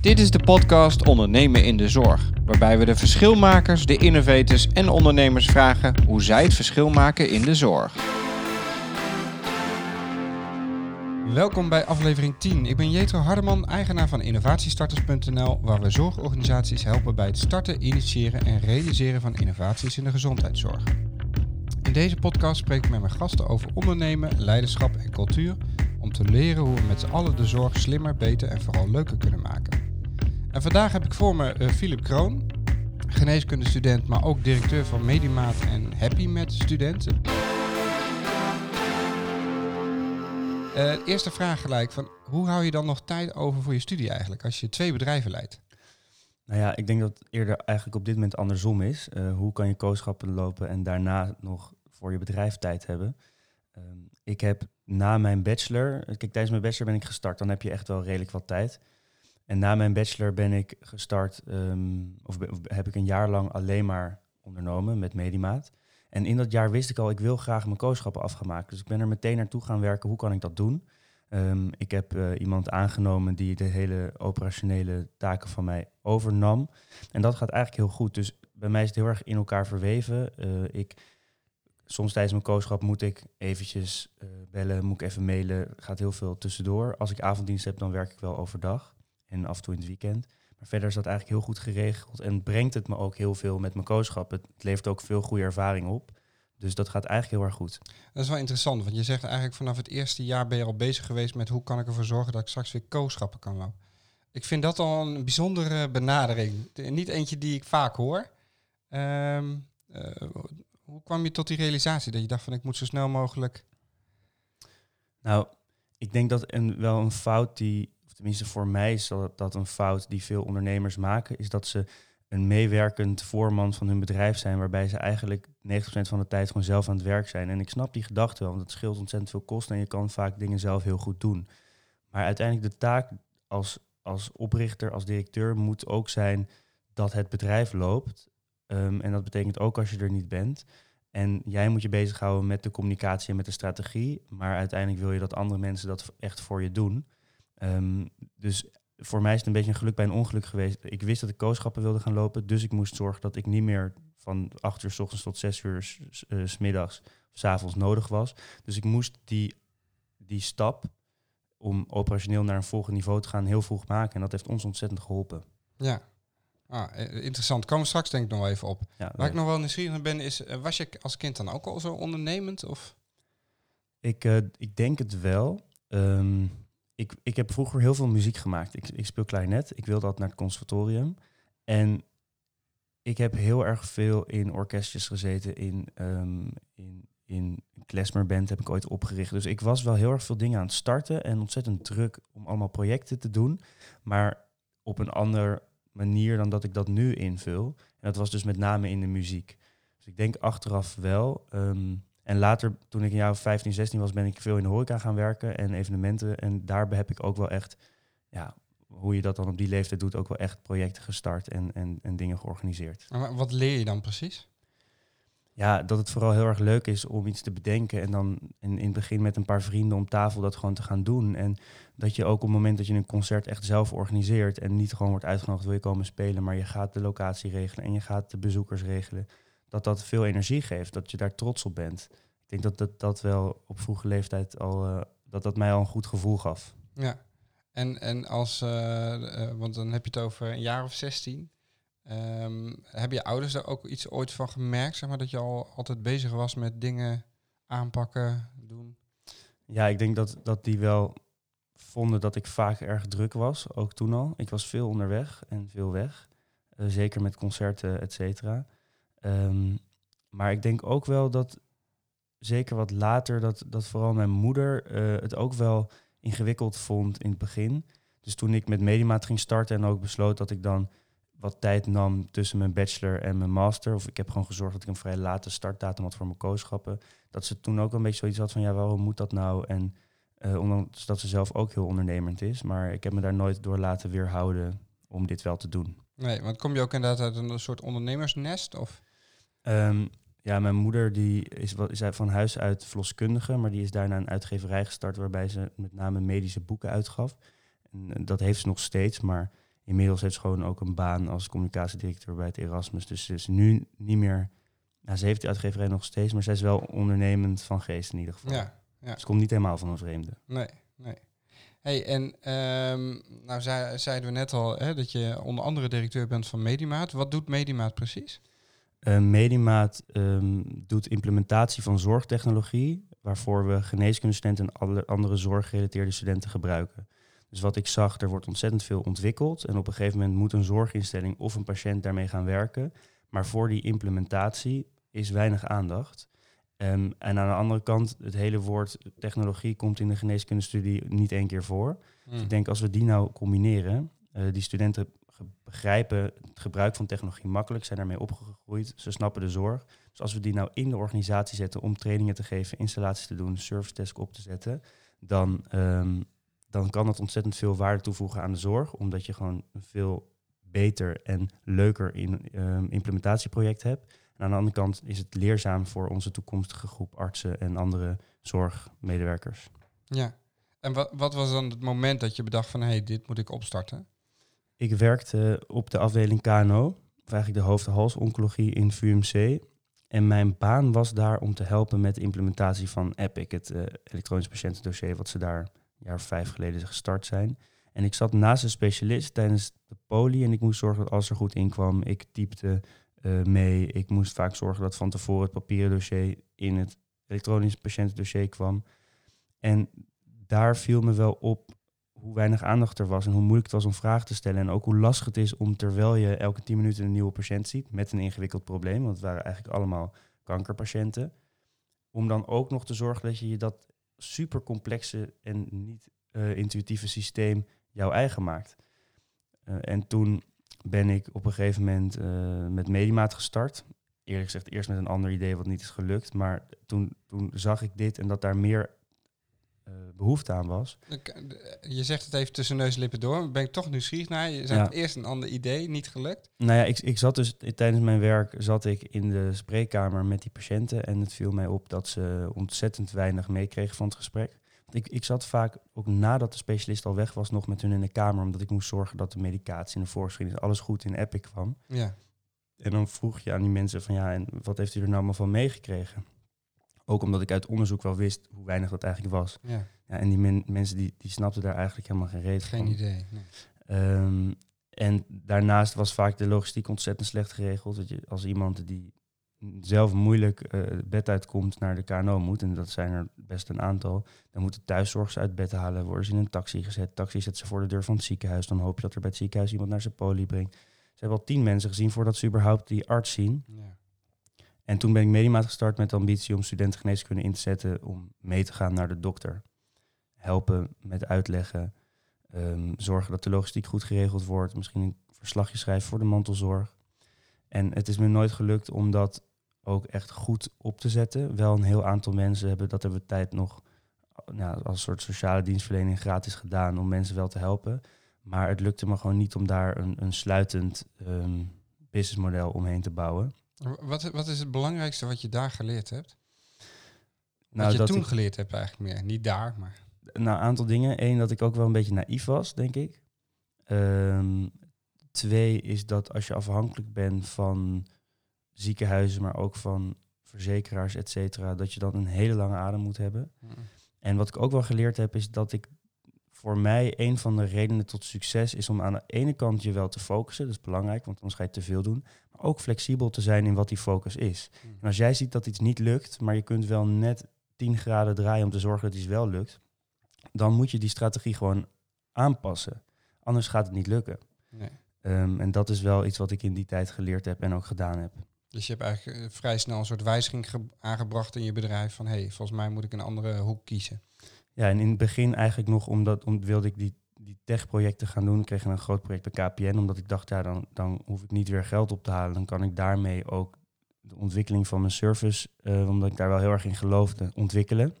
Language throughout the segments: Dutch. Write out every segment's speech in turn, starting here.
Dit is de podcast Ondernemen in de Zorg, waarbij we de verschilmakers, de innovators en ondernemers vragen hoe zij het verschil maken in de zorg. Welkom bij aflevering 10. Ik ben Jetro Hardeman, eigenaar van innovatiestarters.nl, waar we zorgorganisaties helpen bij het starten, initiëren en realiseren van innovaties in de gezondheidszorg. In deze podcast spreek ik met mijn gasten over ondernemen, leiderschap en cultuur om te leren hoe we met z'n allen de zorg slimmer, beter en vooral leuker kunnen maken. Vandaag heb ik voor me uh, Philip Kroon, geneeskundestudent, maar ook directeur van Medimaat en Happy met studenten. Uh, eerste vraag gelijk, van hoe hou je dan nog tijd over voor je studie eigenlijk, als je twee bedrijven leidt? Nou ja, ik denk dat het eerder eigenlijk op dit moment andersom is. Uh, hoe kan je kooschappen lopen en daarna nog voor je bedrijf tijd hebben? Um, ik heb na mijn bachelor, kijk tijdens mijn bachelor ben ik gestart, dan heb je echt wel redelijk wat tijd. En na mijn bachelor ben ik gestart, um, of, heb ik een jaar lang alleen maar ondernomen met Medimaat. En in dat jaar wist ik al, ik wil graag mijn kooschappen afgemaakt. Dus ik ben er meteen naartoe gaan werken, hoe kan ik dat doen? Um, ik heb uh, iemand aangenomen die de hele operationele taken van mij overnam. En dat gaat eigenlijk heel goed. Dus bij mij is het heel erg in elkaar verweven. Uh, ik soms tijdens mijn kooschap moet ik eventjes uh, bellen, moet ik even mailen. gaat heel veel tussendoor. Als ik avonddienst heb, dan werk ik wel overdag en af en toe in het weekend. Maar verder is dat eigenlijk heel goed geregeld en brengt het me ook heel veel met mijn kooschap. Het levert ook veel goede ervaring op. Dus dat gaat eigenlijk heel erg goed. Dat is wel interessant, want je zegt eigenlijk vanaf het eerste jaar ben je al bezig geweest met hoe kan ik ervoor zorgen dat ik straks weer kooschappen kan lopen. Ik vind dat al een bijzondere benadering. Niet eentje die ik vaak hoor. Um, uh, hoe kwam je tot die realisatie dat je dacht van ik moet zo snel mogelijk? Nou, ik denk dat een, wel een fout die, tenminste voor mij is dat, dat een fout die veel ondernemers maken, is dat ze een meewerkend voorman van hun bedrijf zijn, waarbij ze eigenlijk 90% van de tijd gewoon zelf aan het werk zijn. En ik snap die gedachte wel, want het scheelt ontzettend veel kosten en je kan vaak dingen zelf heel goed doen. Maar uiteindelijk de taak als, als oprichter, als directeur moet ook zijn dat het bedrijf loopt. Um, en dat betekent ook als je er niet bent. En jij moet je bezighouden met de communicatie en met de strategie. Maar uiteindelijk wil je dat andere mensen dat echt voor je doen. Um, dus voor mij is het een beetje een geluk bij een ongeluk geweest. Ik wist dat ik kooschappen wilde gaan lopen. Dus ik moest zorgen dat ik niet meer van 8 uur s ochtends tot 6 uur uh, s middags of s avonds nodig was. Dus ik moest die, die stap om operationeel naar een volgend niveau te gaan heel vroeg maken. En dat heeft ons ontzettend geholpen. Ja, Ah, interessant. Komen we straks denk ik nog even op. Ja, Waar ik nog wel nieuwsgierig naar ben, is, was je als kind dan ook al zo ondernemend? Of? Ik, uh, ik denk het wel. Um, ik, ik heb vroeger heel veel muziek gemaakt. Ik, ik speel klarinet. Ik wilde dat naar het conservatorium. En ik heb heel erg veel in orkestjes gezeten. In, um, in, in een klezmerband heb ik ooit opgericht. Dus ik was wel heel erg veel dingen aan het starten. En ontzettend druk om allemaal projecten te doen. Maar op een ander manier dan dat ik dat nu invul. En dat was dus met name in de muziek. Dus ik denk achteraf wel. Um, en later, toen ik in jaar 15, 16 was, ben ik veel in de horeca gaan werken en evenementen. En daar heb ik ook wel echt, ja, hoe je dat dan op die leeftijd doet, ook wel echt projecten gestart en, en, en dingen georganiseerd. Maar wat leer je dan precies? Ja, dat het vooral heel erg leuk is om iets te bedenken en dan in, in het begin met een paar vrienden om tafel dat gewoon te gaan doen. En dat je ook op het moment dat je een concert echt zelf organiseert en niet gewoon wordt uitgenodigd, wil je komen spelen, maar je gaat de locatie regelen en je gaat de bezoekers regelen, dat dat veel energie geeft, dat je daar trots op bent. Ik denk dat dat, dat wel op vroege leeftijd al, uh, dat dat mij al een goed gevoel gaf. Ja, en, en als, uh, uh, want dan heb je het over een jaar of 16. Um, hebben je ouders daar ook iets ooit van gemerkt, zeg maar, dat je al altijd bezig was met dingen aanpakken, doen? Ja, ik denk dat, dat die wel vonden dat ik vaak erg druk was, ook toen al. Ik was veel onderweg en veel weg, zeker met concerten, et cetera. Um, maar ik denk ook wel dat, zeker wat later, dat, dat vooral mijn moeder uh, het ook wel ingewikkeld vond in het begin. Dus toen ik met Medimaat ging starten en ook besloot dat ik dan wat tijd nam tussen mijn bachelor en mijn master. Of ik heb gewoon gezorgd dat ik een vrij late startdatum had voor mijn kooschappen. Dat ze toen ook een beetje zoiets had van, ja, waarom moet dat nou? En uh, ondanks dat ze zelf ook heel ondernemend is. Maar ik heb me daar nooit door laten weerhouden om dit wel te doen. Nee, want kom je ook inderdaad uit een soort ondernemersnest? Of? Um, ja, mijn moeder die is, is van huis uit verloskundige, maar die is daarna een uitgeverij gestart waarbij ze met name medische boeken uitgaf. En dat heeft ze nog steeds, maar inmiddels heeft ze gewoon ook een baan als communicatiedirecteur bij het Erasmus. Dus ze is nu niet meer... Nou, ze heeft die uitgeverij nog steeds, maar zij is wel ondernemend van geest in ieder geval. Ja, ja. Ze komt niet helemaal van een vreemde. Nee, nee. Hey, en ehm, nou zei, zeiden we net al hè, dat je onder andere directeur bent van Medimaat. Wat doet Medimaat precies? Uh, Medimaat ehm, doet implementatie van zorgtechnologie, waarvoor we geneeskundestudenten en alle andere zorggerelateerde studenten gebruiken. Dus wat ik zag, er wordt ontzettend veel ontwikkeld en op een gegeven moment moet een zorginstelling of een patiënt daarmee gaan werken. Maar voor die implementatie is weinig aandacht. Um, en aan de andere kant, het hele woord technologie komt in de geneeskundestudie niet één keer voor. Dus ik Hmm. denk als we die nou combineren, uh, die studenten begrijpen het gebruik van technologie makkelijk, zijn daarmee opgegroeid, ze snappen de zorg. Dus als we die nou in de organisatie zetten om trainingen te geven, installaties te doen, service desk op te zetten, dan, um, dan kan dat ontzettend veel waarde toevoegen aan de zorg, omdat je gewoon een veel beter en leuker in, um, implementatieproject hebt. En aan de andere kant is het leerzaam voor onze toekomstige groep artsen en andere zorgmedewerkers. Ja. En wat, wat was dan het moment dat je bedacht van, hé, hey, dit moet ik opstarten? Ik werkte op de afdeling KNO, of eigenlijk de hoofd-hals-oncologie in VUMC. En mijn baan was daar om te helpen met de implementatie van EPIC, het uh, elektronisch patiëntendossier, wat ze daar een jaar of vijf geleden gestart zijn. En ik zat naast een specialist tijdens de poli en ik moest zorgen dat alles er goed in kwam. Ik typte uh, mee. Ik moest vaak zorgen dat van tevoren het papieren dossier in het elektronisch patiëntendossier kwam. En daar viel me wel op hoe weinig aandacht er was en hoe moeilijk het was om vragen te stellen. En ook hoe lastig het is om terwijl je elke tien minuten een nieuwe patiënt ziet met een ingewikkeld probleem, want het waren eigenlijk allemaal kankerpatiënten, om dan ook nog te zorgen dat je je dat super complexe en niet uh, intuïtieve systeem jouw eigen maakt. Uh, en toen ben ik op een gegeven moment uh, met Medimaat gestart. Eerlijk gezegd eerst met een ander idee wat niet is gelukt. Maar toen, toen zag ik dit en dat daar meer behoefte aan was. Je zegt het even tussen neus en lippen door. Ben ik toch nieuwsgierig naar? Je zei ja. eerst een ander idee, niet gelukt? Nou ja, ik, ik zat dus tijdens mijn werk zat ik in de spreekkamer met die patiënten. En het viel mij op dat ze ontzettend weinig meekregen van het gesprek. Ik, ik zat vaak, ook nadat de specialist al weg was, nog met hun in de kamer. Omdat ik moest zorgen dat de medicatie en de voorschriften, alles goed in Epic kwam. Ja. En dan vroeg je aan die mensen van ja, en wat heeft u er nou allemaal van meegekregen? Ook omdat ik uit onderzoek wel wist hoe weinig dat eigenlijk was. Ja. ja en die men, mensen die, die snapten daar eigenlijk helemaal geen reet geen van. idee. Nee. Um, en daarnaast was vaak de logistiek ontzettend slecht geregeld. Dat je als iemand die zelf moeilijk uh, bed uitkomt naar de KNO moet, en dat zijn er best een aantal, dan moeten thuiszorgers uit bed halen, worden ze in een taxi gezet. Taxi zet ze voor de deur van het ziekenhuis. Dan hoop je dat er bij het ziekenhuis iemand naar zijn poli brengt. Ze hebben al tien mensen gezien voordat ze überhaupt die arts zien. Ja. En toen ben ik Medimaat gestart met de ambitie om studenten geneeskunde in te zetten om mee te gaan naar de dokter. Helpen met uitleggen, um, zorgen dat de logistiek goed geregeld wordt, misschien een verslagje schrijven voor de mantelzorg. En het is me nooit gelukt om dat ook echt goed op te zetten. Wel een heel aantal mensen hebben dat hebben we tijd nog nou, als soort sociale dienstverlening gratis gedaan om mensen wel te helpen. Maar het lukte me gewoon niet om daar een, een sluitend um, businessmodel omheen te bouwen. Wat, wat is het belangrijkste wat je daar geleerd hebt? Nou, wat je dat toen ik- geleerd hebt eigenlijk meer. Niet daar, maar... Nou, een aantal dingen. Eén, dat ik ook wel een beetje naïef was, denk ik. Ehm, twee is dat als je afhankelijk bent van ziekenhuizen, maar ook van verzekeraars, et cetera, dat je dan een hele lange adem moet hebben. En wat ik ook wel geleerd heb, is dat ik voor mij een van de redenen tot succes is om aan de ene kant je wel te focussen. Dat is belangrijk, want anders ga je te veel doen. Maar ook flexibel te zijn in wat die focus is. En als jij ziet dat iets niet lukt, maar je kunt wel net 10 graden draaien om te zorgen dat iets wel lukt, dan moet je die strategie gewoon aanpassen. Anders gaat het niet lukken. Nee. Um, en dat is wel iets wat ik in die tijd geleerd heb en ook gedaan heb. Dus je hebt eigenlijk eh, vrij snel een soort wijziging ge- aangebracht in je bedrijf van... hé, hey, volgens mij moet ik een andere hoek kiezen. Ja, en in het begin eigenlijk nog omdat om, wilde ik die, die tech-projecten gaan doen. Ik kreeg een groot project bij KPN, omdat ik dacht, ja, dan, dan hoef ik niet weer geld op te halen. Dan kan ik daarmee ook de ontwikkeling van mijn service, uh, omdat ik daar wel heel erg in geloofde, ontwikkelen.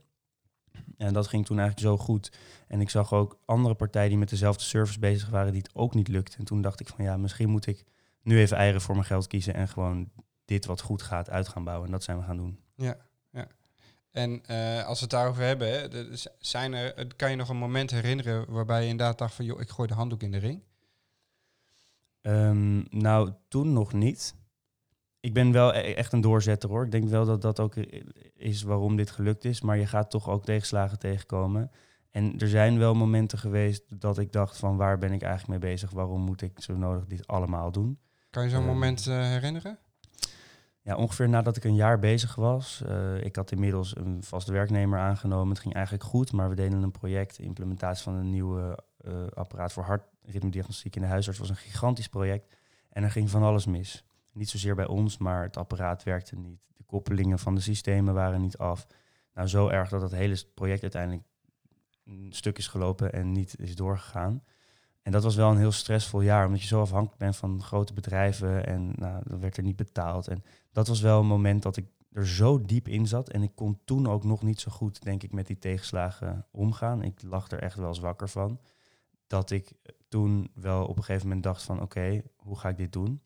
En dat ging toen eigenlijk zo goed. En ik zag ook andere partijen die met dezelfde service bezig waren, die het ook niet lukte. En toen dacht ik van ja, misschien moet ik nu even eieren voor mijn geld kiezen en gewoon dit wat goed gaat uit gaan bouwen. En dat zijn we gaan doen. Ja. En uh, als we het daarover hebben, hè, zijn er, kan je nog een moment herinneren waarbij je inderdaad dacht van joh, ik gooi de handdoek in de ring? Ehm, nou, toen nog niet. Ik ben wel e- echt een doorzetter hoor. Ik denk wel dat dat ook is waarom dit gelukt is. Maar je gaat toch ook tegenslagen tegenkomen. En er zijn wel momenten geweest dat ik dacht van waar ben ik eigenlijk mee bezig? Waarom moet ik zo nodig dit allemaal doen? Kan je zo'n Ehm, moment eh, herinneren? Ja, ongeveer nadat ik een jaar bezig was. eh, ik had inmiddels een vaste werknemer aangenomen. Het ging eigenlijk goed, maar we deden een project, implementatie van een nieuwe eh, apparaat voor hartritmediagnostiek in de huisarts. was een gigantisch project en er ging van alles mis. Niet zozeer bij ons, maar het apparaat werkte niet. De koppelingen van de systemen waren niet af. Nou, zo erg dat het hele project uiteindelijk een stuk is gelopen en niet is doorgegaan. En dat was wel een heel stressvol jaar, omdat je zo afhankelijk bent van grote bedrijven en nou, dan werd er niet betaald. En dat was wel een moment dat ik er zo diep in zat. En ik kon toen ook nog niet zo goed, denk ik, met die tegenslagen omgaan. Ik lag er echt wel eens wakker van. Dat ik toen wel op een gegeven moment dacht van oké, hoe ga ik dit doen?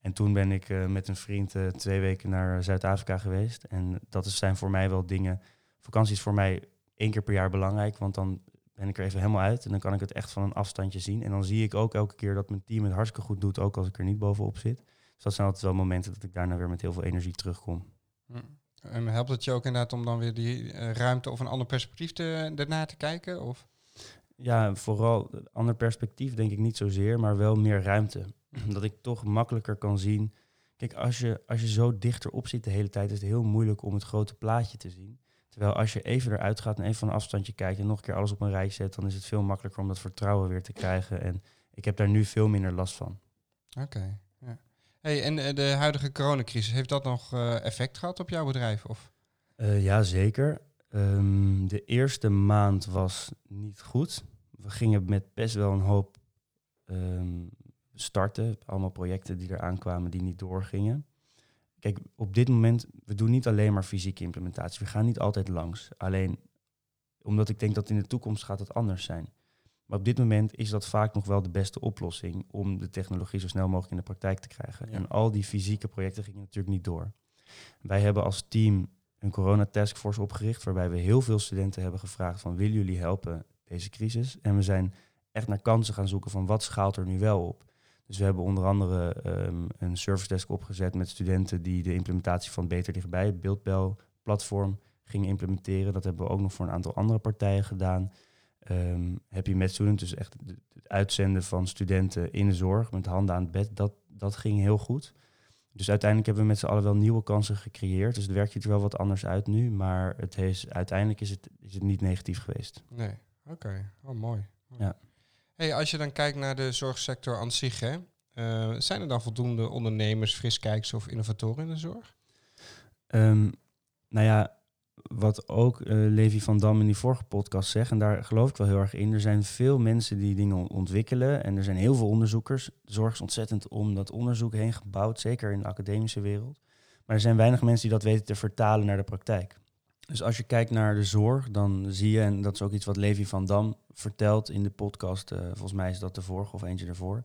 En toen ben ik eh, met een vriend eh, twee weken naar Zuid-Afrika geweest. En dat zijn voor mij wel dingen. Vakantie is voor mij één keer per jaar belangrijk, want dan ben ik er even helemaal uit. En dan kan ik het echt van een afstandje zien. En dan zie ik ook elke keer dat mijn team het hartstikke goed doet, ook als ik er niet bovenop zit. Dus dat zijn altijd wel momenten dat ik daarna weer met heel veel energie terugkom. Hm. En helpt het je ook inderdaad om dan weer die eh, ruimte of een ander perspectief te, ernaar te kijken? Of? Ja, vooral ander perspectief denk ik niet zozeer, maar wel meer ruimte. Dat ik toch makkelijker kan zien. Kijk, als je, als je zo dichterop zit de hele tijd, is het heel moeilijk om het grote plaatje te zien. Terwijl als je even eruit gaat en even van een afstandje kijkt en nog een keer alles op een rij zet, dan is het veel makkelijker om dat vertrouwen weer te krijgen. En ik heb daar nu veel minder last van. Oké. ja. Hey, en eh, de huidige coronacrisis, heeft dat nog eh, effect gehad op jouw bedrijf? Of? Eh ja, zeker. Ehm, de eerste maand was niet goed. We gingen met best wel een hoop ehm, starten. Allemaal projecten die eraan kwamen die niet doorgingen. Kijk, op dit moment, we doen niet alleen maar fysieke implementatie. We gaan niet altijd langs. Alleen omdat ik denk dat in de toekomst gaat het anders zijn. Maar op dit moment is dat vaak nog wel de beste oplossing om de technologie zo snel mogelijk in de praktijk te krijgen. Ja. En al die fysieke projecten gingen natuurlijk niet door. Wij hebben als team een corona taskforce opgericht, waarbij we heel veel studenten hebben gevraagd van willen jullie helpen deze crisis? En we zijn echt naar kansen gaan zoeken van wat schaalt er nu wel op. Dus we hebben onder andere ehm, een service desk opgezet met studenten die de implementatie van Beter Dichtbij, het beeldbel-platform, gingen implementeren. Dat hebben we ook nog voor een aantal andere partijen gedaan. Ehm heb je met student, dus echt het uitzenden van studenten in de zorg met handen aan het bed, dat, dat ging heel goed. Dus uiteindelijk hebben we met z'n allen wel nieuwe kansen gecreëerd. Dus het werkt er wel wat anders uit nu, maar het is, uiteindelijk is het, is het niet negatief geweest. Nee. Oké. Oh, mooi. Mooi. Ja. Hey, als je dan kijkt naar de zorgsector aan zich, hè, eh, zijn er dan voldoende ondernemers, friskijkers of innovatoren in de zorg? Ehm, nou ja, wat ook eh, Levi van Dam in die vorige podcast zegt, en daar geloof ik wel heel erg in. Er zijn veel mensen die dingen on- ontwikkelen en er zijn heel veel onderzoekers. De zorg is ontzettend om dat onderzoek heen gebouwd, zeker in de academische wereld. Maar er zijn weinig mensen die dat weten te vertalen naar de praktijk. Dus als je kijkt naar de zorg, dan zie je, en dat is ook iets wat Levi van Dam vertelt in de podcast, eh, volgens mij is dat de vorige of eentje ervoor.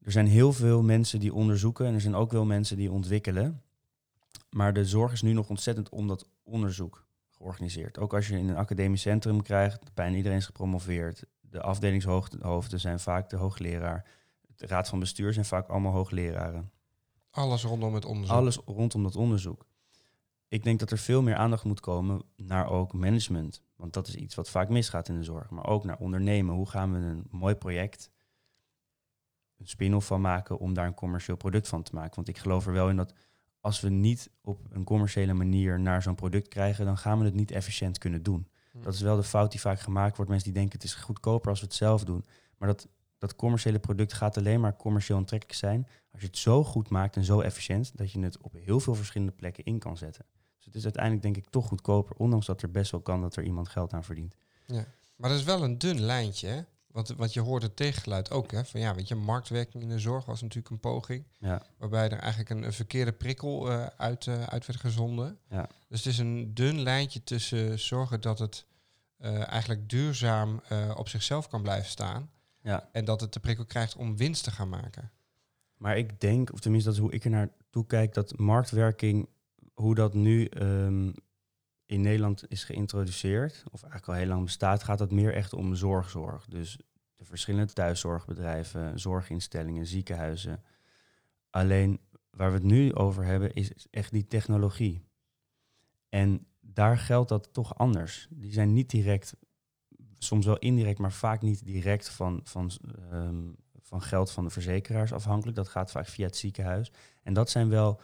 Er zijn heel veel mensen die onderzoeken en er zijn ook wel mensen die ontwikkelen. Maar de zorg is nu nog ontzettend om dat onderzoek georganiseerd. Ook als je in een academisch centrum krijgt, bijna iedereen is gepromoveerd. De afdelingshoofden zijn vaak de hoogleraar. De raad van bestuur zijn vaak allemaal hoogleraren. Alles rondom het onderzoek. Alles rondom dat onderzoek. Ik denk dat er veel meer aandacht moet komen naar ook management. Want dat is iets wat vaak misgaat in de zorg. Maar ook naar ondernemen. Hoe gaan we een mooi project, een spin-off van maken om daar een commercieel product van te maken? Want ik geloof er wel in dat als we niet op een commerciële manier naar zo'n product krijgen, dan gaan we het niet efficiënt kunnen doen. Hm. Dat is wel de fout die vaak gemaakt wordt. Mensen die denken het is goedkoper als we het zelf doen. Maar dat, dat commerciële product gaat alleen maar commercieel aantrekkelijk zijn als je het zo goed maakt en zo efficiënt dat je het op heel veel verschillende plekken in kan zetten. Dus het is uiteindelijk denk ik toch goedkoper, ondanks dat er best wel kan dat er iemand geld aan verdient. Maar dat is wel een dun lijntje, hè? Want, want je hoort het tegengeluid ook, hè? Van ja, weet je, marktwerking in de zorg was natuurlijk een poging. Ja, Waarbij er eigenlijk een, een verkeerde prikkel eh, uit, eh, uit werd gezonden. Ja. Dus het is een dun lijntje tussen zorgen dat het eh, eigenlijk duurzaam op zichzelf kan blijven staan. Ja. En dat het de prikkel krijgt om winst te gaan maken. Maar ik denk, of tenminste dat is hoe ik er naartoe kijk, dat marktwerking, hoe dat nu ehm, in Nederland is geïntroduceerd, of eigenlijk al heel lang bestaat, gaat het meer echt om zorgzorg. Dus de verschillende thuiszorgbedrijven, zorginstellingen, ziekenhuizen. Alleen waar we het nu over hebben is echt die technologie. En daar geldt dat toch anders. Die zijn niet direct, soms wel indirect, maar vaak niet direct van, van, ehm, van geld van de verzekeraars afhankelijk. Dat gaat vaak via het ziekenhuis. En dat zijn wel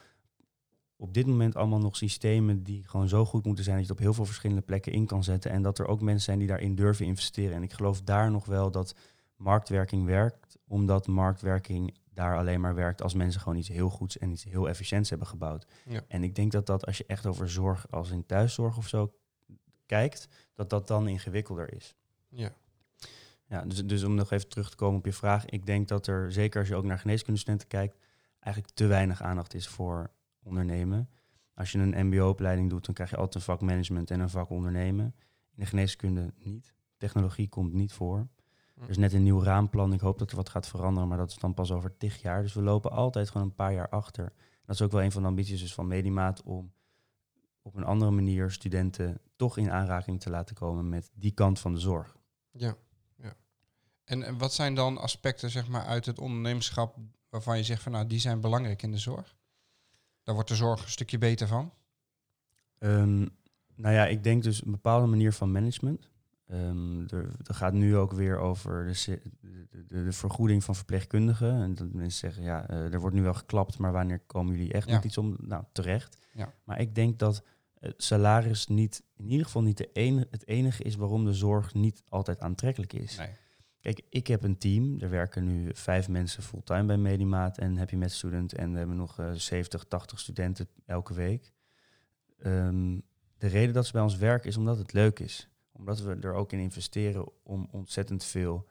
op dit moment allemaal nog systemen die gewoon zo goed moeten zijn dat je het op heel veel verschillende plekken in kan zetten. En dat er ook mensen zijn die daarin durven investeren. En ik geloof daar nog wel dat marktwerking werkt, omdat marktwerking daar alleen maar werkt als mensen gewoon iets heel goeds en iets heel efficiënts hebben gebouwd. Ja. En ik denk dat dat als je echt over zorg als in thuiszorg of zo kijkt, dat dat dan ingewikkelder is. Ja. Ja, dus, dus om nog even terug te komen op je vraag. Ik denk dat er, zeker als je ook naar geneeskundestudenten kijkt, eigenlijk te weinig aandacht is voor ondernemen. Als je een mbo-opleiding doet, dan krijg je altijd een vak management en een vak ondernemen. In de geneeskunde niet. Technologie komt niet voor. Hm. Er is net een nieuw raamplan. Ik hoop dat er wat gaat veranderen, maar dat is dan pas over tig jaar. Dus we lopen altijd gewoon een paar jaar achter. Dat is ook wel een van de ambities dus van Medimaat om op een andere manier studenten toch in aanraking te laten komen met die kant van de zorg. Ja, ja. En, en wat zijn dan aspecten zeg maar, uit het ondernemerschap waarvan je zegt van nou die zijn belangrijk in de zorg? Daar wordt de zorg een stukje beter van. Ehm, nou ja, ik denk dus een bepaalde manier van management. Ehm, er, er gaat nu ook weer over de, de, de vergoeding van verpleegkundigen. En dat mensen zeggen, ja, eh, er wordt nu wel geklapt, maar wanneer komen jullie echt Ja. met iets om? Nou, terecht. Ja. Maar ik denk dat het salaris niet, in ieder geval niet de ene, het enige is waarom de zorg niet altijd aantrekkelijk is. Nee. Kijk, ik heb een team. Er werken nu vijf mensen fulltime bij Medimaat en Happy Med Student. En we hebben nog eh 70, 80 studenten elke week. Ehm, de reden dat ze bij ons werken is omdat het leuk is. Omdat we er ook in investeren om ontzettend veel,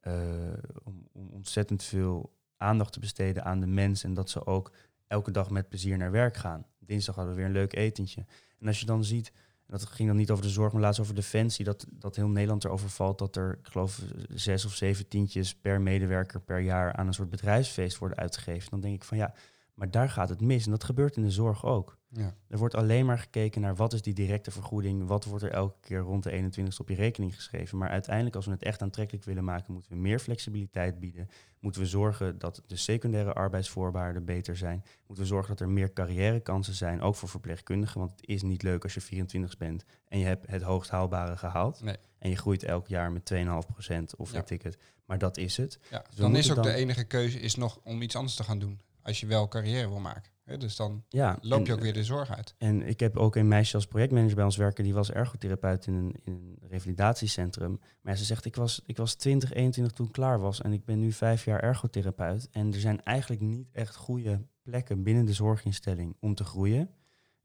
eh, om, om ontzettend veel aandacht te besteden aan de mens. En dat ze ook elke dag met plezier naar werk gaan. Dinsdag hadden we weer een leuk etentje. En als je dan ziet, dat ging dan niet over de zorg, maar laatst over defensie, dat, dat heel Nederland erover valt dat er, ik geloof, zes of zeven tientjes per medewerker per jaar aan een soort bedrijfsfeest worden uitgegeven. Dan denk ik van ja, maar daar gaat het mis. En dat gebeurt in de zorg ook. Ja. Er wordt alleen maar gekeken naar wat is die directe vergoeding, wat wordt er elke keer rond de 21ste op je rekening geschreven. Maar uiteindelijk, als we het echt aantrekkelijk willen maken, moeten we meer flexibiliteit bieden. Moeten we zorgen dat de secundaire arbeidsvoorwaarden beter zijn. Moeten we zorgen dat er meer carrièrekansen zijn, ook voor verpleegkundigen. Want het is niet leuk als je 24 bent en je hebt het hoogst haalbare gehaald. Nee. En je groeit elk jaar met 2,5% of Ja. ik het. Maar dat is het. Ja. Dus dan is ook dan- de enige keuze is nog om iets anders te gaan doen. Als je wel carrière wil maken. Dus dan Ja, loop je en- ook weer de zorg uit. En ik heb ook een meisje als projectmanager bij ons werken. Die was ergotherapeut in een, in een revalidatiecentrum. Maar ze zegt, ik was, ik was 20, 21 toen ik klaar was. En ik ben nu vijf jaar ergotherapeut. En er zijn eigenlijk niet echt goede plekken binnen de zorginstelling om te groeien.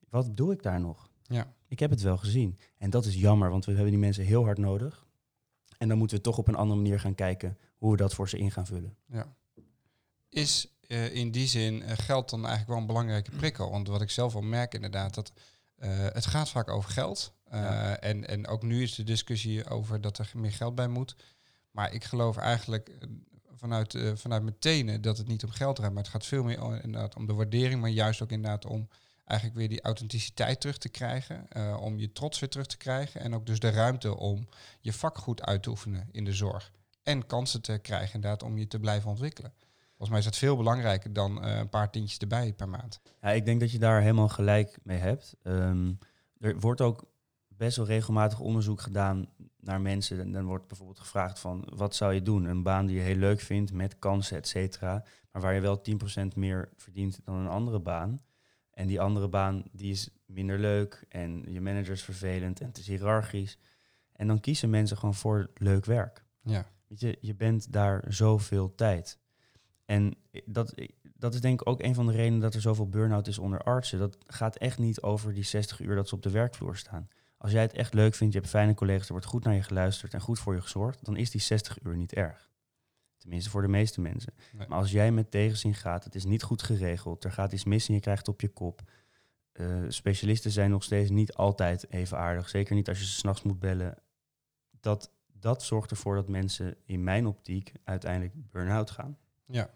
Wat doe ik daar nog? Ja. Ik heb het wel gezien. En dat is jammer, want we hebben die mensen heel hard nodig. En dan moeten we toch op een andere manier gaan kijken hoe we dat voor ze in gaan vullen. Ja. Is eh, in die zin eh, geld dan eigenlijk wel een belangrijke prikkel? Want wat ik zelf wel merk inderdaad, dat eh, het gaat vaak over geld. Ja. en, en ook nu is de discussie over dat er meer geld bij moet. Maar ik geloof eigenlijk vanuit, vanuit mijn tenen dat het niet om geld draait. Maar het gaat veel meer om, inderdaad om de waardering, maar juist ook inderdaad om eigenlijk weer die authenticiteit terug te krijgen. om je trots weer terug te krijgen. En ook dus de ruimte om je vak goed uit te oefenen in de zorg. En kansen te krijgen inderdaad om je te blijven ontwikkelen. Volgens mij is dat veel belangrijker dan eh, een paar tientjes erbij per maand. Ja, ik denk dat je daar helemaal gelijk mee hebt. Ehm, er wordt ook best wel regelmatig onderzoek gedaan naar mensen. En dan wordt bijvoorbeeld gevraagd van, wat zou je doen? Een baan die je heel leuk vindt, met kansen, et cetera. Maar waar je wel 10% meer verdient dan een andere baan. En die andere baan, die is minder leuk. En je manager is vervelend en het is hiërarchisch. En dan kiezen mensen gewoon voor leuk werk. Ja, Weet je, je bent daar zoveel tijd. En dat, dat is denk ik ook een van de redenen dat er zoveel burn-out is onder artsen. Dat gaat echt niet over die 60 uur dat ze op de werkvloer staan. Als jij het echt leuk vindt, je hebt fijne collega's, er wordt goed naar je geluisterd en goed voor je gezorgd, dan is die 60 uur niet erg. Tenminste voor de meeste mensen. Nee. Maar als jij met tegenzin gaat, het is niet goed geregeld, er gaat iets mis en je krijgt het op je kop. Eh, specialisten zijn nog steeds niet altijd even aardig. Zeker niet als je ze s'nachts moet bellen. Dat, dat zorgt ervoor dat mensen in mijn optiek uiteindelijk burn-out gaan. ja.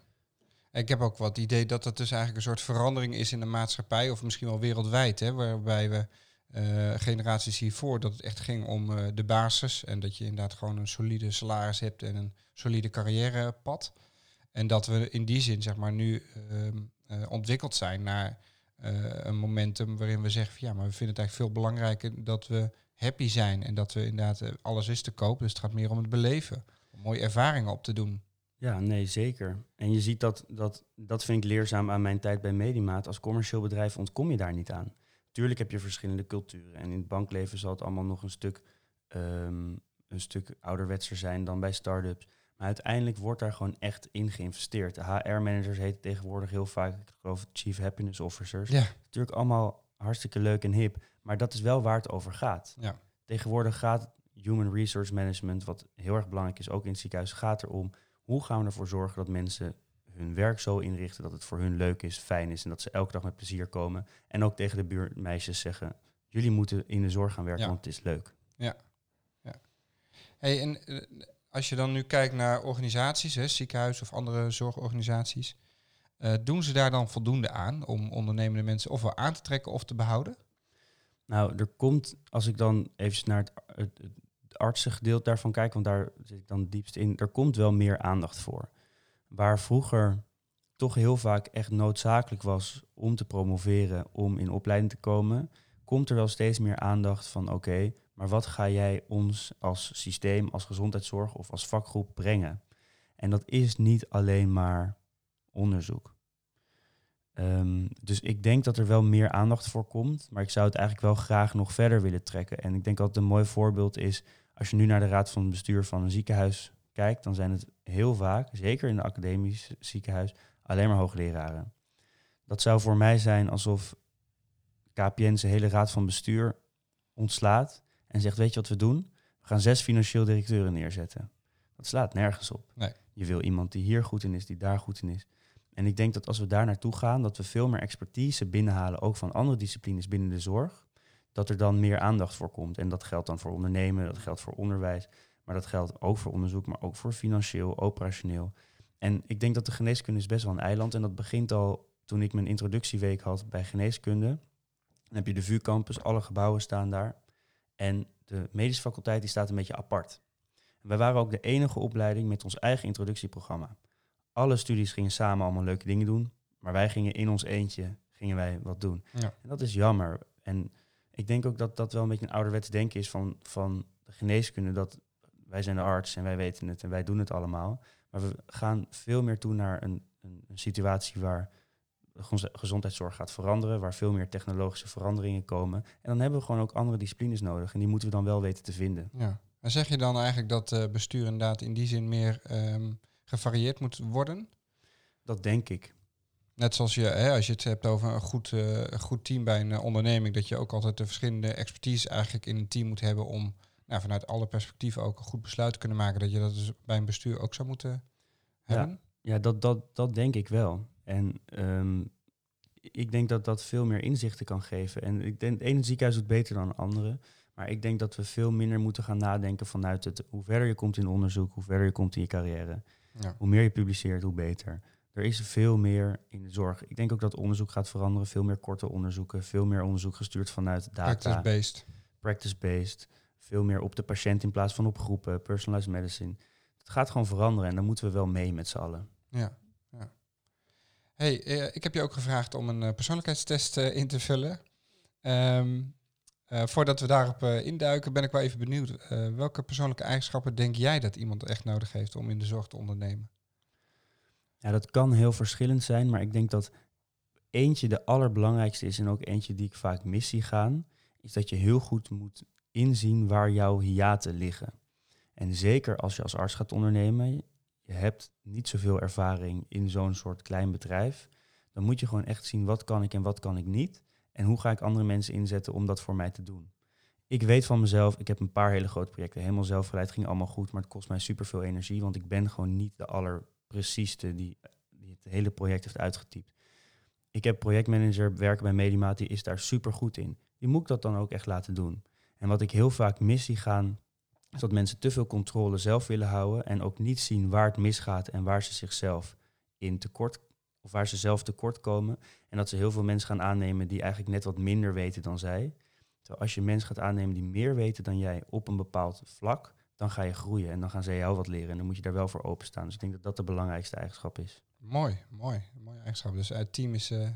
Ik heb ook wat idee dat het dus eigenlijk een soort verandering is in de maatschappij, of misschien wel wereldwijd, hè, waarbij we eh, generaties hiervoor dat het echt ging om eh, de basis en dat je inderdaad gewoon een solide salaris hebt en een solide carrièrepad. En dat we in die zin zeg maar nu ehm, eh, ontwikkeld zijn naar een momentum waarin we zeggen van ja, maar we vinden het eigenlijk veel belangrijker dat we happy zijn en dat we inderdaad alles is te koop. Dus het gaat meer om het beleven, om mooie ervaringen op te doen. Ja, nee, zeker. En je ziet dat, dat, dat vind ik leerzaam aan mijn tijd bij Medimaat. Als commercieel bedrijf ontkom je daar niet aan. Tuurlijk heb je verschillende culturen. En in het bankleven zal het allemaal nog een stuk, um, een stuk ouderwetser zijn dan bij start-ups. Maar uiteindelijk wordt daar gewoon echt in geïnvesteerd. De HR-managers heten tegenwoordig heel vaak, ik geloof, Chief Happiness Officers. Ja. Natuurlijk allemaal hartstikke leuk en hip. Maar dat is wel waar het over gaat. Ja. Tegenwoordig gaat Human Resource Management, wat heel erg belangrijk is, ook in het ziekenhuis, gaat erom hoe gaan we ervoor zorgen dat mensen hun werk zo inrichten dat het voor hun leuk is, fijn is en dat ze elke dag met plezier komen. En ook tegen de buurmeisjes zeggen, jullie moeten in de zorg gaan werken, want het is leuk. Ja. ja. Hey, en eh, als je dan nu kijkt naar organisaties, hè, ziekenhuis of andere zorgorganisaties, uh, doen ze daar dan voldoende aan om ondernemende mensen ofwel aan te trekken of te behouden? Nou, er komt, als ik dan even naar het, het, het artsengedeelte daarvan kijk, want daar zit ik dan diepst in, er komt wel meer aandacht voor waar vroeger toch heel vaak echt noodzakelijk was om te promoveren, om in opleiding te komen, komt er wel steeds meer aandacht van oké, maar wat ga jij ons als systeem, als gezondheidszorg of als vakgroep brengen? En dat is niet alleen maar onderzoek. Ehm, dus ik denk dat er wel meer aandacht voor komt, maar ik zou het eigenlijk wel graag nog verder willen trekken. En ik denk dat een mooi voorbeeld is, als je nu naar de raad van bestuur van een ziekenhuis kijkt, dan zijn het heel vaak, zeker in de academisch ziekenhuis, alleen maar hoogleraren. Dat zou voor mij zijn alsof KPN zijn hele raad van bestuur ontslaat en zegt, weet je wat we doen? We gaan zes financieel directeuren neerzetten. Dat slaat nergens op. Nee. Je wil iemand die hier goed in is, die daar goed in is. En ik denk dat als we daar naartoe gaan, dat we veel meer expertise binnenhalen, ook van andere disciplines binnen de zorg, dat er dan meer aandacht voor komt. En dat geldt dan voor ondernemen, dat geldt voor onderwijs. Maar dat geldt ook voor onderzoek, maar ook voor financieel, operationeel. En ik denk dat de geneeskunde is best wel een eiland. En dat begint al toen ik mijn introductieweek had bij geneeskunde. Dan heb je de vuurcampus, alle gebouwen staan daar. En de medische faculteit die staat een beetje apart. En wij waren ook de enige opleiding met ons eigen introductieprogramma. Alle studies gingen samen allemaal leuke dingen doen. Maar wij gingen in ons eentje gingen wij wat doen. Ja. En dat is jammer. En ik denk ook dat dat wel een beetje een ouderwets denken is van, van de geneeskunde. Dat wij zijn de arts en wij weten het en wij doen het allemaal. Maar we gaan veel meer toe naar een, een, een situatie waar de gezondheidszorg gaat veranderen, waar veel meer technologische veranderingen komen. En dan hebben we gewoon ook andere disciplines nodig en die moeten we dan wel weten te vinden. Ja. En zeg je dan eigenlijk dat uh, bestuur inderdaad in die zin meer um, gevarieerd moet worden? Dat denk ik. Net zoals je, hè, als je het hebt over een goed, uh, goed team bij een uh, onderneming, dat je ook altijd de verschillende expertise eigenlijk in een team moet hebben om nou, vanuit alle perspectieven ook een goed besluit kunnen maken dat je dat dus bij een bestuur ook zou moeten hebben? Ja, ja dat, dat, dat denk ik wel. En um, ik denk dat dat veel meer inzichten kan geven. En ik denk, het ene ziekenhuis doet beter dan het andere. Maar ik denk dat we veel minder moeten gaan nadenken vanuit het hoe verder je komt in onderzoek, hoe verder je komt in je carrière. Ja. Hoe meer je publiceert, hoe beter. Er is veel meer in de zorg. Ik denk ook dat onderzoek gaat veranderen. Veel meer korte onderzoeken, veel meer onderzoek gestuurd vanuit data. Practice-based. Practice-based veel meer op de patiënt in plaats van op groepen, personalized medicine. Het gaat gewoon veranderen en dan moeten we wel mee met z'n allen. Ja, ja. Hey, eh, ik heb je ook gevraagd om een uh, persoonlijkheidstest uh, in te vullen. Um, voordat we daarop induiken, ben ik wel even benieuwd. welke persoonlijke eigenschappen denk jij dat iemand echt nodig heeft om in de zorg te ondernemen? Ja, dat kan heel verschillend zijn, maar ik denk dat eentje de allerbelangrijkste is en ook eentje die ik vaak mis zie gaan, is dat je heel goed moet inzien waar jouw hiaten liggen. En zeker als je als arts gaat ondernemen, je hebt niet zoveel ervaring in zo'n soort klein bedrijf, dan moet je gewoon echt zien wat kan ik en wat kan ik niet. En hoe ga ik andere mensen inzetten om dat voor mij te doen. Ik weet van mezelf, ik heb een paar hele grote projecten helemaal zelf geleid, ging allemaal goed, maar het kost mij superveel energie, want ik ben gewoon niet de allerprecieste die, die het hele project heeft uitgetypt. Ik heb projectmanager werken bij Medimaat, die is daar super goed in. Die moet ik dat dan ook echt laten doen. En wat ik heel vaak mis zie gaan, is dat mensen te veel controle zelf willen houden en ook niet zien waar het misgaat en waar ze zichzelf in tekort of waar ze zelf tekort komen. En dat ze heel veel mensen gaan aannemen die eigenlijk net wat minder weten dan zij. Terwijl als je mensen gaat aannemen die meer weten dan jij op een bepaald vlak, dan ga je groeien en dan gaan ze jou wat leren. En dan moet je daar wel voor openstaan. Dus ik denk dat dat de belangrijkste eigenschap is. Mooi, mooi. Mooie eigenschap. Dus het team is, uh,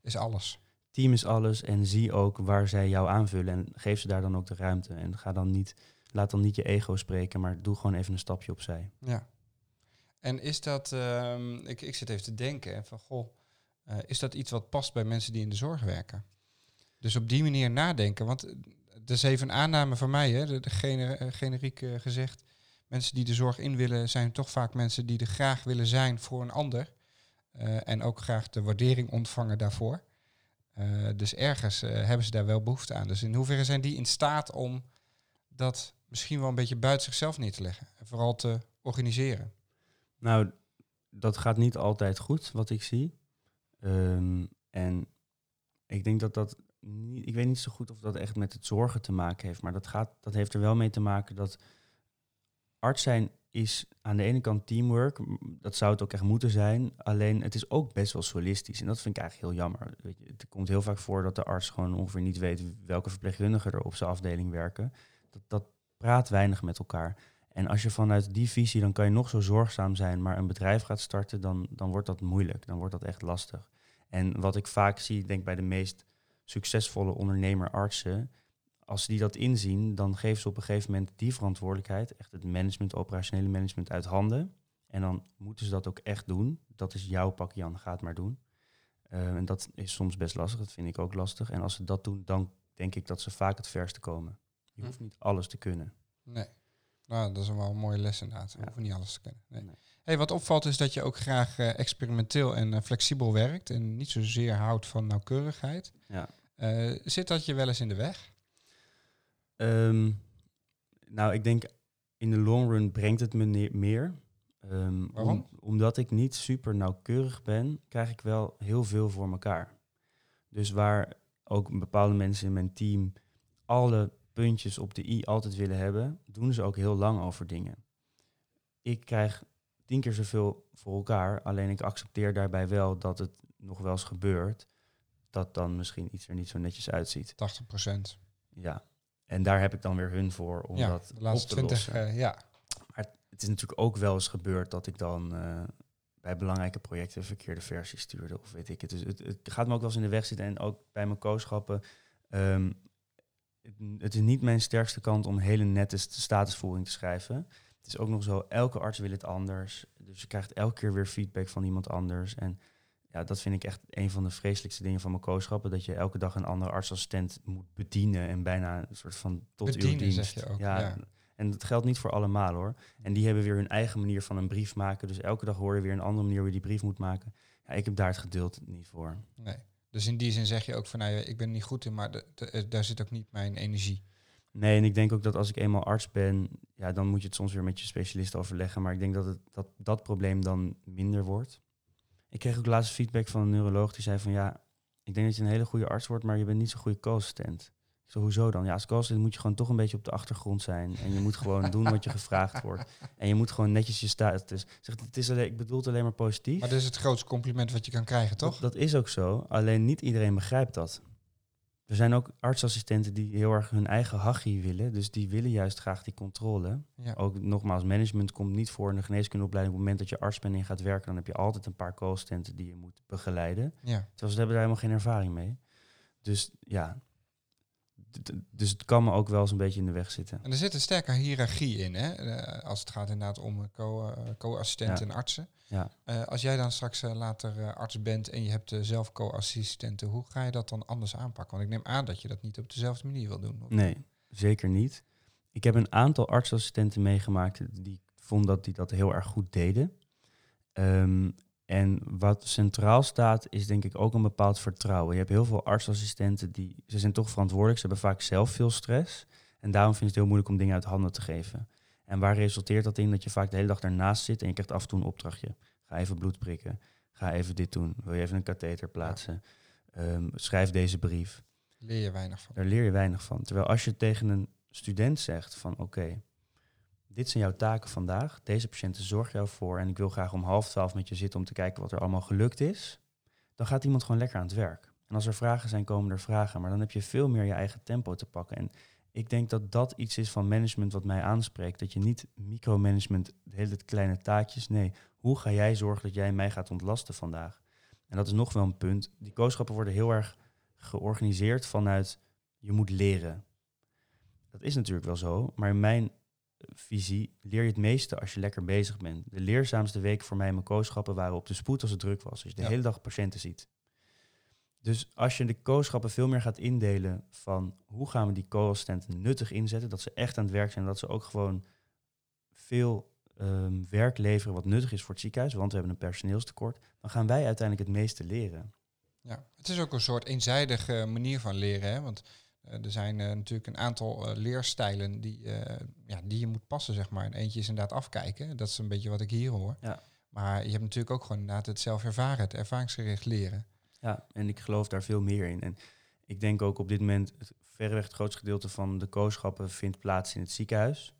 is alles. Team is alles en zie ook waar zij jou aanvullen en geef ze daar dan ook de ruimte. En ga dan niet, laat dan niet je ego spreken, maar doe gewoon even een stapje opzij. Ja. En is dat, uh, ik, ik zit even te denken van goh, uh, is dat iets wat past bij mensen die in de zorg werken? Dus op die manier nadenken, want dat is even een aanname van mij, hè, de, de gener, generiek uh, gezegd. Mensen die de zorg in willen, zijn toch vaak mensen die er graag willen zijn voor een ander. Uh, en ook graag de waardering ontvangen daarvoor. Dus ergens hebben ze daar wel behoefte aan. Dus in hoeverre zijn die in staat om dat misschien wel een beetje buiten zichzelf neer te leggen? En vooral te organiseren? Nou, dat gaat niet altijd goed, wat ik zie. Um, en ik denk dat dat ik weet niet zo goed of dat echt met het zorgen te maken heeft, maar dat, gaat, dat heeft er wel mee te maken dat arts zijn is aan de ene kant teamwork, dat zou het ook echt moeten zijn, alleen het is ook best wel solistisch en dat vind ik eigenlijk heel jammer. Weet je, het komt heel vaak voor dat de arts gewoon ongeveer niet weet welke verpleegkundigen er op zijn afdeling werken. Dat, dat praat weinig met elkaar. En als je vanuit die visie, dan kan je nog zo zorgzaam zijn, maar een bedrijf gaat starten, dan, dan wordt dat moeilijk, dan wordt dat echt lastig. En wat ik vaak zie, denk bij de meest succesvolle ondernemer-artsen, als die dat inzien, dan geven ze op een gegeven moment die verantwoordelijkheid, echt het management, operationele management uit handen. En dan moeten ze dat ook echt doen. Dat is jouw pak, Jan, ga het maar doen. Uh, en dat is soms best lastig, dat vind ik ook lastig. En als ze dat doen, dan denk ik dat ze vaak het verste komen. Je hm. hoeft niet alles te kunnen. Nee. Nou, dat is wel een mooie les inderdaad. We ja. hoeven niet alles te kunnen. Nee. nee. Hey, wat opvalt is dat je ook graag uh, experimenteel en uh, flexibel werkt en niet zozeer houdt van nauwkeurigheid. Ja. Uh, zit dat je wel eens in de weg? Um, nou, ik denk in de long run brengt het me meer. Um, Waarom? Om, omdat ik niet super nauwkeurig ben, krijg ik wel heel veel voor elkaar. Dus waar ook bepaalde mensen in mijn team alle puntjes op de i altijd willen hebben, doen ze ook heel lang over dingen. Ik krijg tien keer zoveel voor elkaar, alleen ik accepteer daarbij wel dat het nog wel eens gebeurt dat dan misschien iets er niet zo netjes uitziet. 80 procent. Ja, en daar heb ik dan weer hun voor om ja, dat de laatste op te 20, lossen. uh, ja. Maar het is natuurlijk ook wel eens gebeurd dat ik dan uh, bij belangrijke projecten verkeerde versie stuurde of weet ik het. Dus het, het, gaat me ook wel eens in de weg zitten en ook bij mijn kooschappen. Um, het, het, is niet mijn sterkste kant om hele nette statusvoering te schrijven. Het is ook nog zo, elke arts wil het anders. Dus je krijgt elke keer weer feedback van iemand anders. En ja, dat vind ik echt een van de vreselijkste dingen van mijn kooschappen. Dat je elke dag een andere artsassistent moet bedienen en bijna een soort van tot uw dienst. Zeg je ook, ja, ja. En dat geldt niet voor allemaal hoor. En die hebben weer hun eigen manier van een brief maken. Dus elke dag hoor je weer een andere manier hoe je die brief moet maken. Ja, ik heb daar het geduld niet voor. Nee. Dus in die zin zeg je ook van, nou, ik ben niet goed in, maar de, de, daar zit ook niet mijn energie. Nee, en ik denk ook dat als ik eenmaal arts ben, ja, dan moet je het soms weer met je specialist overleggen. Maar ik denk dat het, dat, dat probleem dan minder wordt. Ik kreeg ook laatst feedback van een neuroloog die zei van ja, ik denk dat je een hele goede arts wordt, maar je bent niet zo'n goede co-assistent. Ik zei, hoezo dan? Ja, als co-assistent moet je gewoon toch een beetje op de achtergrond zijn. En je moet gewoon doen wat je gevraagd wordt. En je moet gewoon netjes je status. Zegt, het is alleen, ik bedoel het alleen maar positief. Maar dat is het grootste compliment wat je kan krijgen, toch? Dat, dat is ook zo. Alleen niet iedereen begrijpt dat. Er zijn ook artsassistenten die heel erg hun eigen hachie willen. Dus die willen juist graag die controle. Ja. Ook nogmaals, management komt niet voor in de geneeskundeopleiding. Op het moment dat je arts bent en gaat werken, dan heb je altijd een paar co-assistenten die je moet begeleiden. Ja. Terwijl ze hebben daar helemaal geen ervaring mee. Dus ja, dus het kan me ook wel eens een beetje in de weg zitten. En er zit een sterke hiërarchie in, hè? Uh, als het gaat inderdaad om co-assistenten Ja. en artsen. Ja. Uh, als jij dan straks uh, later arts bent en je hebt zelf co-assistenten, hoe ga je dat dan anders aanpakken? Want ik neem aan dat je dat niet op dezelfde manier wil doen. Of? Nee, zeker niet. Ik heb een aantal artsassistenten meegemaakt die vonden dat die dat heel erg goed deden. Um, en wat centraal staat, is denk ik ook een bepaald vertrouwen. Je hebt heel veel artsassistenten die, ze zijn toch verantwoordelijk, ze hebben vaak zelf veel stress. En daarom vind ik het heel moeilijk om dingen uit handen te geven. En waar resulteert dat in? Dat je vaak de hele dag daarnaast zit en je krijgt af en toe een opdrachtje. Ga even bloed prikken, ga even dit doen, wil je even een katheter plaatsen, ja. um, schrijf deze brief. Leer je weinig van. Daar leer je weinig van. Terwijl als je tegen een student zegt van oké, okay, dit zijn jouw taken vandaag. Deze patiënten zorg jou voor. En ik wil graag om half twaalf met je zitten om te kijken wat er allemaal gelukt is. Dan gaat iemand gewoon lekker aan het werk. En als er vragen zijn, komen er vragen. Maar dan heb je veel meer je eigen tempo te pakken. En ik denk dat dat iets is van management wat mij aanspreekt. Dat je niet micromanagement, de hele kleine taakjes. Nee, hoe ga jij zorgen dat jij mij gaat ontlasten vandaag? En dat is nog wel een punt. Die kooschappen worden heel erg georganiseerd vanuit je moet leren. Dat is natuurlijk wel zo, maar in mijn visie leer je het meeste als je lekker bezig bent. De leerzaamste week voor mij in mijn kooschappen waren op de spoed als het druk was. Als je de hele dag patiënten ziet. Dus als je de kooschappen veel meer gaat indelen van hoe gaan we die co-assistenten nuttig inzetten, dat ze echt aan het werk zijn, dat ze ook gewoon veel um, werk leveren wat nuttig is voor het ziekenhuis, want we hebben een personeelstekort, dan gaan wij uiteindelijk het meeste leren. Ja, het is ook een soort eenzijdige manier van leren, hè? want er zijn uh, natuurlijk een aantal uh, leerstijlen die, ja, die je moet passen, zeg maar. En eentje is inderdaad afkijken, dat is een beetje wat ik hier hoor. Ja. Maar je hebt natuurlijk ook gewoon inderdaad het zelf ervaren, het ervaringsgericht leren. Ja, en ik geloof daar veel meer in. En ik denk ook op dit moment, het, verreweg het grootste gedeelte van de kooschappen vindt plaats in het ziekenhuis.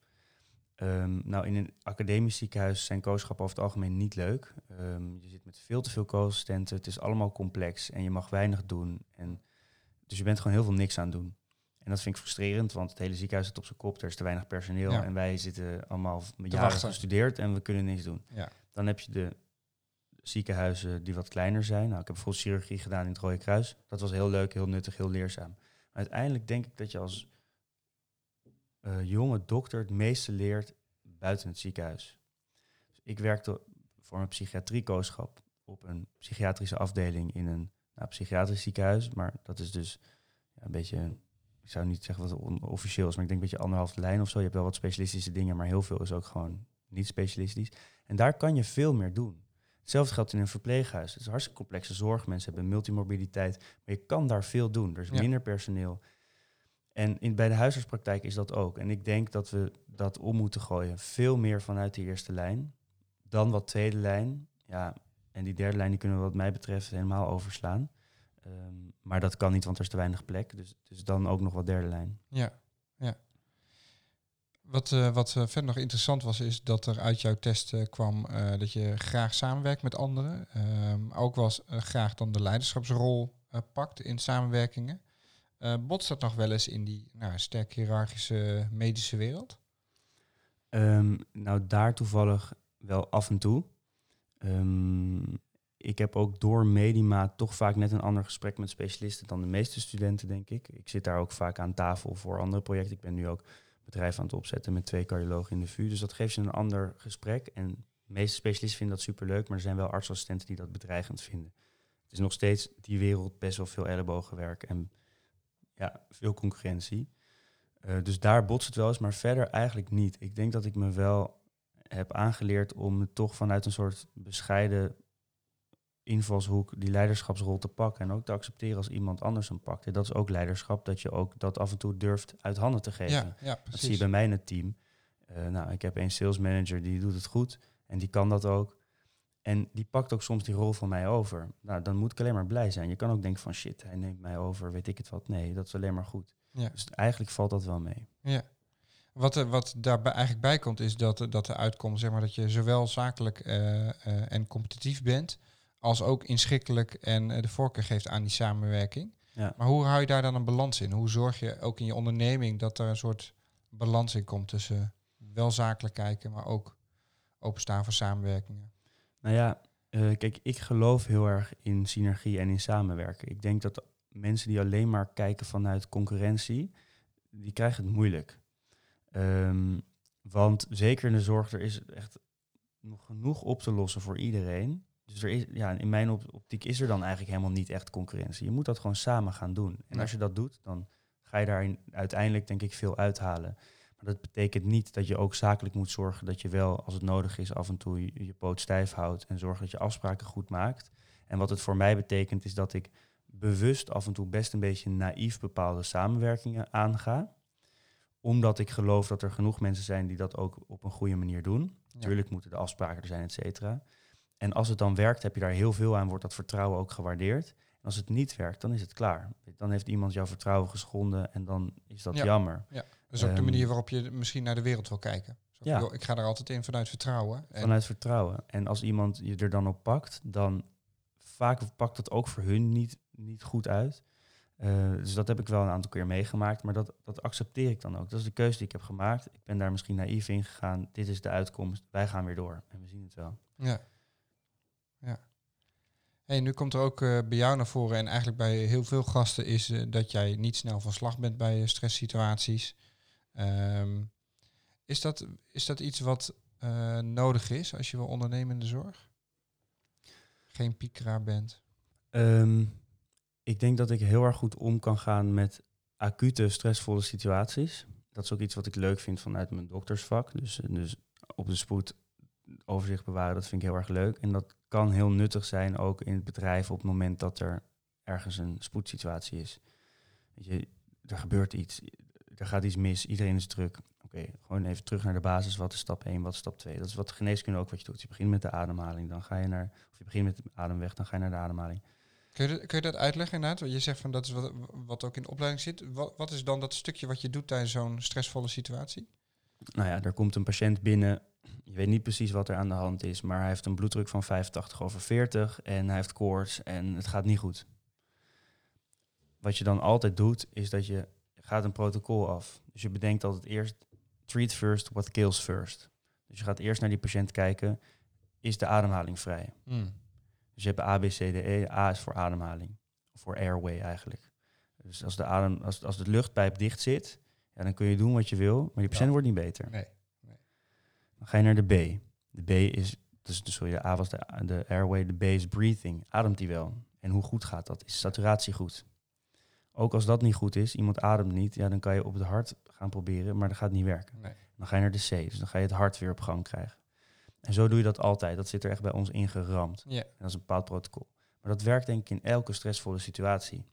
Um, nou, in een academisch ziekenhuis zijn kooschappen over het algemeen niet leuk. Um, je zit met veel te veel co-assistenten, het is allemaal complex en je mag weinig doen. En, dus je bent gewoon heel veel niks aan doen. En dat vind ik frustrerend, want het hele ziekenhuis zit op zijn kop, er is te weinig personeel en wij zitten allemaal jaren gestudeerd en we kunnen niks doen. Ja. Dan heb je de ziekenhuizen die wat kleiner zijn. Nou, ik heb bijvoorbeeld chirurgie gedaan in het Rode Kruis. Dat was heel leuk, heel nuttig, heel leerzaam. Maar uiteindelijk denk ik dat je als uh, jonge dokter het meeste leert buiten het ziekenhuis. Dus ik werkte voor een psychiatriekooschap op een psychiatrische afdeling in een nou, psychiatrisch ziekenhuis. Maar dat is dus een beetje, ik zou niet zeggen wat officieel is, maar ik denk een beetje anderhalf lijn of zo. Je hebt wel wat specialistische dingen, maar heel veel is ook gewoon niet specialistisch. En daar kan je veel meer doen. Hetzelfde geldt in een verpleeghuis. Het is hartstikke complexe zorg. Mensen hebben multimorbiditeit. Maar je kan daar veel doen. Er is minder personeel. En in, bij de huisartspraktijk is dat ook. En ik denk dat we dat om moeten gooien. Veel meer vanuit de eerste lijn. Dan wat tweede lijn. Ja, en die derde lijn die kunnen we wat mij betreft helemaal overslaan. Ehm, maar dat kan niet, want er is te weinig plek. Dus, dus dan ook nog wat derde lijn. Ja, ja. Wat, uh, wat uh, verder nog interessant was, is dat er uit jouw test uh, kwam dat je graag samenwerkt met anderen. Ehm, ook was graag dan de leiderschapsrol pakt in samenwerkingen. botst dat nog wel eens in die nou, sterk hiërarchische medische wereld? Um, nou, daar toevallig wel af en toe. Um, ik heb ook door Medima toch vaak net een ander gesprek met specialisten dan de meeste studenten, denk ik. Ik zit daar ook vaak aan tafel voor andere projecten. Ik ben nu ook bedrijf aan het opzetten met twee cardiologen in de VU. Dus dat geeft je een ander gesprek. En de meeste specialisten vinden dat superleuk, maar er zijn wel artsassistenten die dat bedreigend vinden. Het is nog steeds die wereld best wel veel ellebogenwerk en ja, veel concurrentie. Uh, dus daar botst het wel eens, maar verder eigenlijk niet. Ik denk dat ik me wel heb aangeleerd om toch vanuit een soort bescheiden invalshoek die leiderschapsrol te pakken en ook te accepteren als iemand anders hem pakt. En dat is ook leiderschap, dat je ook dat af en toe durft uit handen te geven. Ja, ja, dat zie je bij mij in het team. Uh, nou, ik heb een sales manager die doet het goed en die kan dat ook. En die pakt ook soms die rol van mij over. Nou, dan moet ik alleen maar blij zijn. Je kan ook denken van shit, hij neemt mij over, weet ik het wat. Nee, dat is alleen maar goed. Ja. Dus eigenlijk valt dat wel mee. Ja. Wat, wat daarbij eigenlijk bij komt, is dat, dat er uitkomt zeg maar, dat je zowel zakelijk uh, uh, en competitief bent, als ook inschikkelijk en eh, de voorkeur geeft aan die samenwerking. Ja. Maar hoe hou je daar dan een balans in? Hoe zorg je ook in je onderneming dat er een soort balans in komt tussen wel zakelijk kijken, maar ook openstaan voor samenwerkingen? Nou ja, uh, kijk, ik geloof heel erg in synergie en in samenwerken. Ik denk dat mensen die alleen maar kijken vanuit concurrentie, die krijgen het moeilijk. Um, want zeker in de zorg, er is echt nog genoeg op te lossen voor iedereen. Dus er is, ja, in mijn optiek is er dan eigenlijk helemaal niet echt concurrentie. Je moet dat gewoon samen gaan doen. En als je dat doet, dan ga je daar uiteindelijk denk ik veel uithalen. Maar dat betekent niet dat je ook zakelijk moet zorgen dat je wel, als het nodig is, af en toe je, je poot stijf houdt en zorgt dat je afspraken goed maakt. En wat het voor mij betekent, is dat ik bewust af en toe best een beetje naïef bepaalde samenwerkingen aanga. Omdat ik geloof dat er genoeg mensen zijn die dat ook op een goede manier doen. Natuurlijk moeten de afspraken er zijn, et cetera. En als het dan werkt, heb je daar heel veel aan, wordt dat vertrouwen ook gewaardeerd. En als het niet werkt, dan is het klaar. Dan heeft iemand jouw vertrouwen geschonden en dan is dat jammer. Ja, dat is ook de ehm, manier waarop je misschien naar de wereld wil kijken. Ja. ik ga er altijd in vanuit vertrouwen. En vanuit vertrouwen. En als iemand je er dan op pakt, dan vaak pakt dat ook voor hun niet, niet goed uit. Uh, dus dat heb ik wel een aantal keer meegemaakt, maar dat, dat accepteer ik dan ook. Dat is de keuze die ik heb gemaakt. Ik ben daar misschien naïef in gegaan. Dit is de uitkomst. Wij gaan weer door en we zien het wel. Ja. Ja. Hey, nu komt er ook uh, bij jou naar voren en eigenlijk bij heel veel gasten is uh, dat jij niet snel van slag bent bij stresssituaties. Um, is, dat, is dat iets wat nodig is als je wil ondernemen in de zorg? Geen piekeraar bent? Um, ik denk dat ik heel erg goed om kan gaan met acute stressvolle situaties. Dat is ook iets wat ik leuk vind vanuit mijn doktersvak. Dus, dus op de spoed overzicht bewaren, dat vind ik heel erg leuk. En dat kan heel nuttig zijn ook in het bedrijf op het moment dat er ergens een spoedsituatie is. Weet je, er gebeurt iets, er gaat iets mis, iedereen is druk. Oké, gewoon even terug naar de basis. Wat is stap 1, wat is stap 2? Dat is wat geneeskunde ook wat je doet. Je begint met de ademhaling, dan ga je naar, of je begint met de ademweg, dan ga je naar de ademhaling. Kun je, kun je dat uitleggen inderdaad? Je zegt van dat is wat, wat ook in de opleiding zit. Wat, wat is dan dat stukje wat je doet tijdens zo'n stressvolle situatie? Nou ja, er komt een patiënt binnen. Je weet niet precies wat er aan de hand is, maar hij heeft een bloeddruk van 85 over 40 en hij heeft koorts en het gaat niet goed. Wat je dan altijd doet, is dat je gaat een protocol af. Dus je bedenkt altijd eerst treat first, what kills first. Dus je gaat eerst naar die patiënt kijken, is de ademhaling vrij? Hmm. Dus je hebt A, B, C, D, E. A is voor ademhaling. Voor airway eigenlijk. Dus als de, adem, als, als de luchtpijp dicht zit, ja, dan kun je doen wat je wil, maar je patiënt wordt niet beter. Nee, nee. Dan ga je naar de B. De B is, dus, dus sorry, de A was de, de airway, de B is breathing. Ademt die wel? En hoe goed gaat dat? Is saturatie goed? Ook als dat niet goed is, iemand ademt niet, ja, dan kan je op het hart gaan proberen, maar dat gaat niet werken. Nee. Dan ga je naar de C, dus dan ga je het hart weer op gang krijgen. En zo doe je dat altijd. Dat zit er echt bij ons ingeramd. Ja. En dat is een bepaald protocol. Maar dat werkt denk ik in elke stressvolle situatie.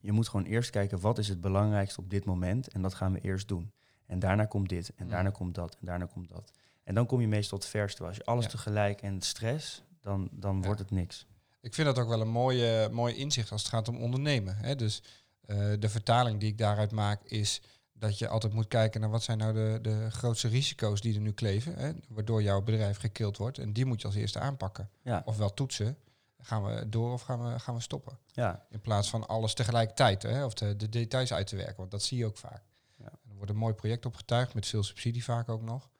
Je moet gewoon eerst kijken wat is het belangrijkste op dit moment. En dat gaan we eerst doen. En daarna komt dit. En daarna komt dat. En daarna komt dat. En dan kom je meestal het verste. Als je alles tegelijk en stress, dan, dan wordt het niks. Ik vind dat ook wel een mooie, mooi inzicht als het gaat om ondernemen. Hè? Dus uh, de vertaling die ik daaruit maak is dat je altijd moet kijken naar wat zijn nou de, de grootste risico's die er nu kleven, hè, waardoor jouw bedrijf gekild wordt. En die moet je als eerste aanpakken. Ja. Ofwel toetsen, gaan we door of gaan we, gaan we stoppen? Ja. In plaats van alles tegelijkertijd, hè, of de, de details uit te werken, want dat zie je ook vaak. Ja. Er wordt een mooi project opgetuigd, met veel subsidie vaak ook nog.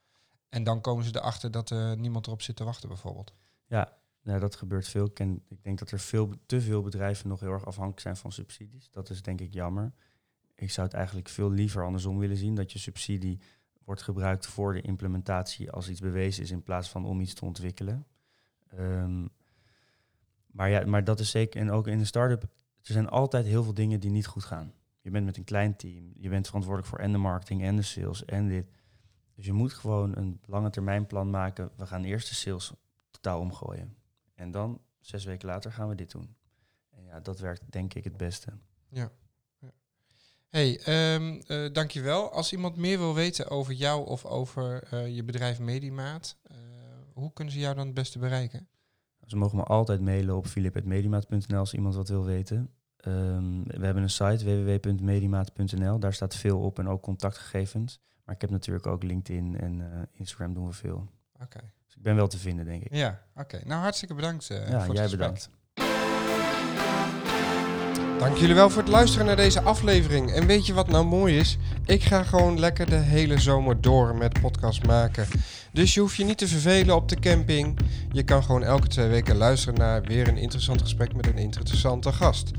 En dan komen ze erachter dat uh, niemand erop zit te wachten bijvoorbeeld. Ja, nou, dat gebeurt veel. Ik, ik denk dat er veel, te veel bedrijven nog heel erg afhankelijk zijn van subsidies. Dat is denk ik jammer ik zou het eigenlijk veel liever andersom willen zien. Dat je subsidie wordt gebruikt voor de implementatie als iets bewezen is in plaats van om iets te ontwikkelen. Um, maar ja, maar dat is zeker. En ook in een start-up, er zijn altijd heel veel dingen die niet goed gaan. Je bent met een klein team, je bent verantwoordelijk voor en de marketing en de sales en dit. Dus je moet gewoon een lange termijn plan maken. We gaan eerst de sales totaal omgooien. En dan, zes weken later, gaan we dit doen. En ja, dat werkt denk ik het beste. Ja. Hey, um, uh, dankjewel. Als iemand meer wil weten over jou of over uh, je bedrijf Medimaat, uh, hoe kunnen ze jou dan het beste bereiken? Ze mogen me altijd mailen op filip.medimaat.nl als iemand wat wil weten. Um, we hebben een site www.medimaat.nl. Daar staat veel op en ook contactgegevens. Maar ik heb natuurlijk ook LinkedIn en Instagram doen we veel. Oké. Dus ik ben wel te vinden, denk ik. Ja, oké. Nou, hartstikke bedankt. ja, voor jij bedankt. Dank jullie wel voor het luisteren naar deze aflevering. En weet je wat nou mooi is? Ik ga gewoon lekker de hele zomer door met podcast maken. Dus je hoeft je niet te vervelen op de camping. Je kan gewoon elke twee weken luisteren naar weer een interessant gesprek met een interessante gast.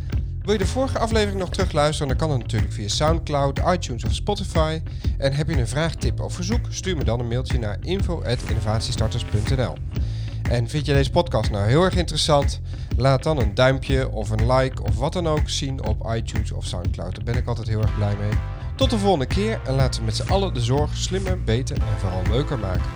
Wil je de vorige aflevering nog terugluisteren? Dan kan dat natuurlijk via SoundCloud, iTunes of Spotify. En heb je een vraag, tip of verzoek? Stuur me dan een mailtje naar info.innovatiestarters.nl En vind je deze podcast nou heel erg interessant? Laat dan een duimpje of een like of wat dan ook zien op iTunes of Soundcloud. Daar ben ik altijd heel erg blij mee. Tot de volgende keer en laten we met z'n allen de zorg slimmer, beter en vooral leuker maken.